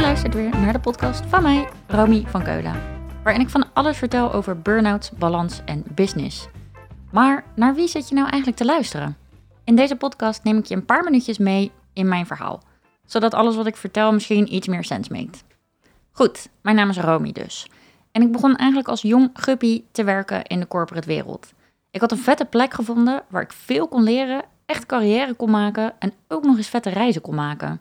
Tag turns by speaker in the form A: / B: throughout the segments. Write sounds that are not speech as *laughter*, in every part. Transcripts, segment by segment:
A: luistert weer naar de podcast van mij, Romy van Keulen. Waarin ik van alles vertel over burn-out, balans en business. Maar naar wie zit je nou eigenlijk te luisteren? In deze podcast neem ik je een paar minuutjes mee in mijn verhaal. Zodat alles wat ik vertel misschien iets meer sens maakt. Goed, mijn naam is Romy dus. En ik begon eigenlijk als jong guppy te werken in de corporate wereld. Ik had een vette plek gevonden waar ik veel kon leren, echt carrière kon maken en ook nog eens vette reizen kon maken.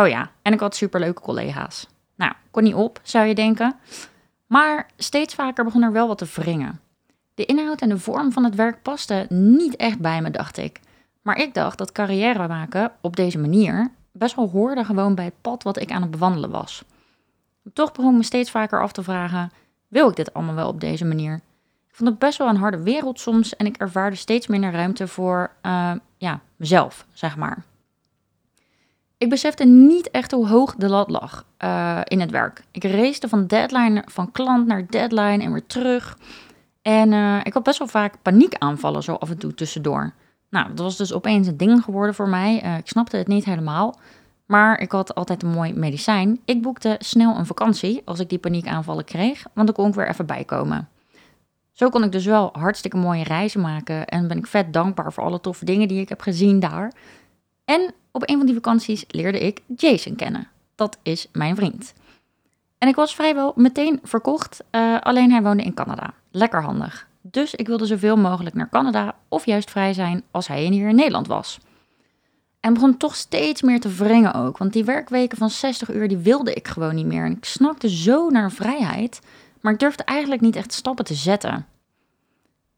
A: Oh ja, en ik had superleuke collega's. Nou, kon niet op, zou je denken. Maar steeds vaker begon er wel wat te wringen. De inhoud en de vorm van het werk pasten niet echt bij me, dacht ik. Maar ik dacht dat carrière maken op deze manier best wel hoorde gewoon bij het pad wat ik aan het bewandelen was. Toch begon ik me steeds vaker af te vragen: wil ik dit allemaal wel op deze manier? Ik vond het best wel een harde wereld soms en ik ervaarde steeds minder ruimte voor uh, ja, mezelf, zeg maar. Ik besefte niet echt hoe hoog de lat lag uh, in het werk. Ik race van deadline, van klant naar deadline en weer terug. En uh, ik had best wel vaak paniekaanvallen zo af en toe tussendoor. Nou, dat was dus opeens een ding geworden voor mij. Uh, ik snapte het niet helemaal. Maar ik had altijd een mooi medicijn. Ik boekte snel een vakantie als ik die paniekaanvallen kreeg, want dan kon ik weer even bijkomen. Zo kon ik dus wel hartstikke mooie reizen maken en ben ik vet dankbaar voor alle toffe dingen die ik heb gezien daar. En op een van die vakanties leerde ik Jason kennen. Dat is mijn vriend. En ik was vrijwel meteen verkocht, uh, alleen hij woonde in Canada. Lekker handig. Dus ik wilde zoveel mogelijk naar Canada of juist vrij zijn als hij hier in Nederland was. En begon toch steeds meer te wringen ook, want die werkweken van 60 uur die wilde ik gewoon niet meer. En ik snakte zo naar vrijheid, maar ik durfde eigenlijk niet echt stappen te zetten.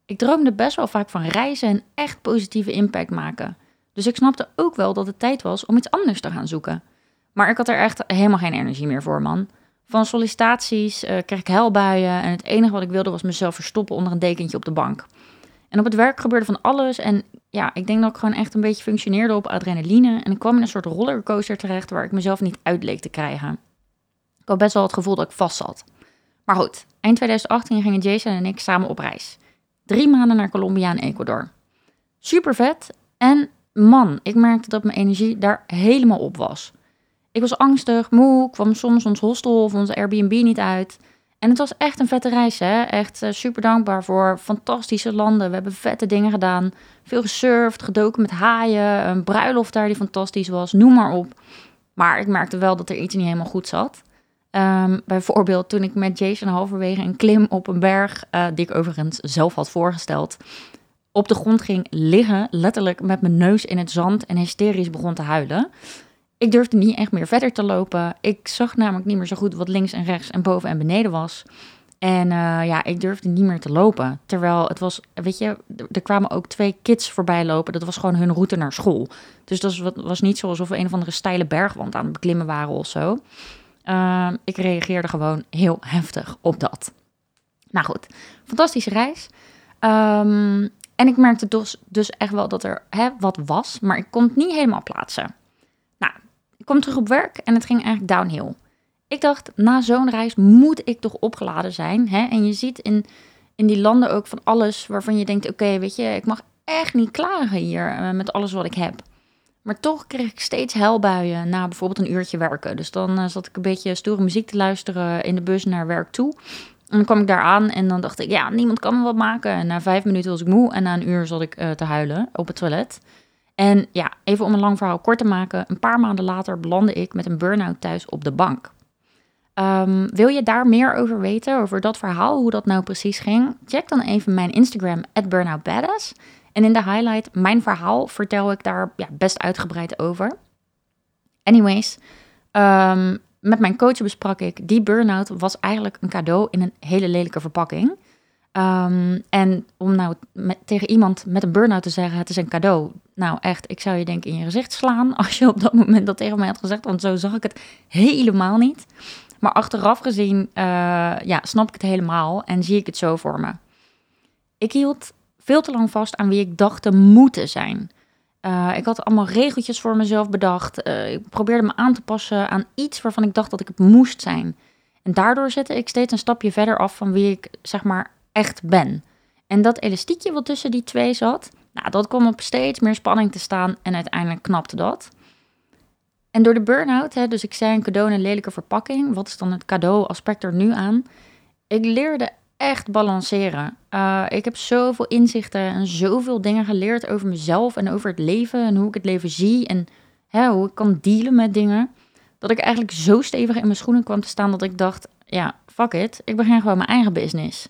A: Ik droomde best wel vaak van reizen en echt positieve impact maken. Dus ik snapte ook wel dat het tijd was om iets anders te gaan zoeken. Maar ik had er echt helemaal geen energie meer voor, man. Van sollicitaties uh, kreeg ik helbuien en het enige wat ik wilde was mezelf verstoppen onder een dekentje op de bank. En op het werk gebeurde van alles en ja, ik denk dat ik gewoon echt een beetje functioneerde op adrenaline. En ik kwam in een soort rollercoaster terecht waar ik mezelf niet uit leek te krijgen. Ik had best wel het gevoel dat ik vast zat. Maar goed, eind 2018 gingen Jason en ik samen op reis. Drie maanden naar Colombia en Ecuador. Super vet en man, ik merkte dat mijn energie daar helemaal op was. Ik was angstig, moe, kwam soms ons hostel of onze Airbnb niet uit. En het was echt een vette reis, hè? Echt uh, super dankbaar voor fantastische landen. We hebben vette dingen gedaan. Veel gesurfd, gedoken met haaien, een bruiloft daar die fantastisch was, noem maar op. Maar ik merkte wel dat er iets niet helemaal goed zat. Um, bijvoorbeeld toen ik met Jason halverwege een klim op een berg, uh, die ik overigens zelf had voorgesteld, op de grond ging liggen, letterlijk met mijn neus in het zand en hysterisch begon te huilen. Ik durfde niet echt meer verder te lopen. Ik zag namelijk niet meer zo goed wat links en rechts en boven en beneden was. En uh, ja, ik durfde niet meer te lopen. Terwijl het was, weet je, er kwamen ook twee kids voorbij lopen. Dat was gewoon hun route naar school. Dus dat was, niet zo alsof we een of andere steile bergwand aan het beklimmen waren of zo. Uh, ik reageerde gewoon heel *laughs* heftig op dat. Nou goed, fantastische reis. Um, en ik merkte dus, dus echt wel dat er hè, wat was, maar ik kon het niet helemaal plaatsen. Nou, ik kom terug op werk en het ging eigenlijk downhill. Ik dacht, na zo'n reis moet ik toch opgeladen zijn. Hè? En je ziet in, in die landen ook van alles waarvan je denkt: oké, weet je, ik mag echt niet klagen hier eh, met alles wat ik heb. Maar toch kreeg ik steeds helbuien na bijvoorbeeld een uurtje werken. Dus dan uh, zat ik een beetje stoere muziek te luisteren in de bus naar werk toe. En dan kwam ik daar aan en dan dacht ik, ja, niemand kan me wat maken. En na vijf minuten was ik moe en na een uur zat ik uh, te huilen op het toilet. En ja, even om een lang verhaal kort te maken. Een paar maanden later belandde ik met een burn-out thuis op de bank. Um, wil je daar meer over weten, over dat verhaal, hoe dat nou precies ging? Check dan even mijn Instagram, burnoutbadass. En in de highlight, mijn verhaal, vertel ik daar ja, best uitgebreid over. Anyways, um, met mijn coach besprak ik, die burn-out was eigenlijk een cadeau in een hele lelijke verpakking. Um, en om nou tegen iemand met een burn-out te zeggen, het is een cadeau. Nou echt, ik zou je denk in je gezicht slaan *laughs* als je op dat moment dat tegen mij had gezegd. Want zo zag ik het helemaal niet. Maar achteraf gezien, uh, ja, snap ik het helemaal en zie ik het zo voor me. Ik hield veel te lang vast aan wie ik dacht te moeten zijn. Uh, ik had allemaal regeltjes voor mezelf bedacht. Uh, ik probeerde me aan te passen aan iets waarvan ik dacht dat ik het moest zijn. En daardoor zette ik steeds een stapje verder af van wie ik zeg maar echt ben. En dat elastiekje wat tussen die twee zat, nou, dat kwam op steeds meer spanning te staan en uiteindelijk knapte dat. En door de burn-out, dus ik zei een cadeau in een lelijke verpakking. Wat is dan het cadeau-aspect er nu aan? Ik leerde echt balanceren. Uh, ik heb zoveel inzichten en zoveel dingen geleerd over mezelf en over het leven en hoe ik het leven zie en hè, hoe ik kan dealen met dingen. Dat ik eigenlijk zo stevig in mijn schoenen kwam te staan dat ik dacht, ja, fuck it, ik begin gewoon mijn eigen business.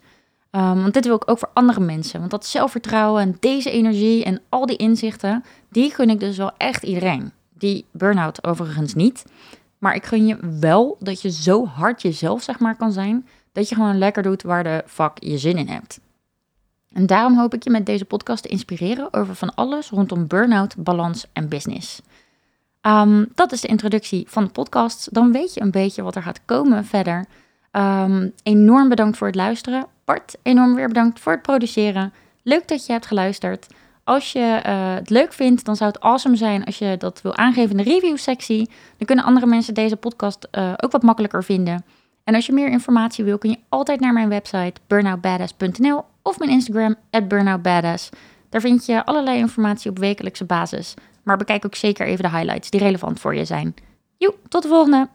A: Um, want dit wil ik ook voor andere mensen. Want dat zelfvertrouwen en deze energie en al die inzichten, die gun ik dus wel echt iedereen. Die burn-out overigens niet. Maar ik gun je wel dat je zo hard jezelf zeg maar kan zijn, dat je gewoon lekker doet waar de fuck je zin in hebt. En daarom hoop ik je met deze podcast te inspireren over van alles rondom burn-out, balans en business. Um, dat is de introductie van de podcast. Dan weet je een beetje wat er gaat komen verder. Um, enorm bedankt voor het luisteren. Bart, enorm weer bedankt voor het produceren. Leuk dat je hebt geluisterd. Als je uh, het leuk vindt, dan zou het awesome zijn als je dat wil aangeven in de review-sectie. Dan kunnen andere mensen deze podcast uh, ook wat makkelijker vinden. En als je meer informatie wil, kun je altijd naar mijn website burnoutbadass.nl of mijn Instagram burnoutbadass. Daar vind je allerlei informatie op wekelijkse basis. Maar bekijk ook zeker even de highlights die relevant voor je zijn. Joep, tot de volgende!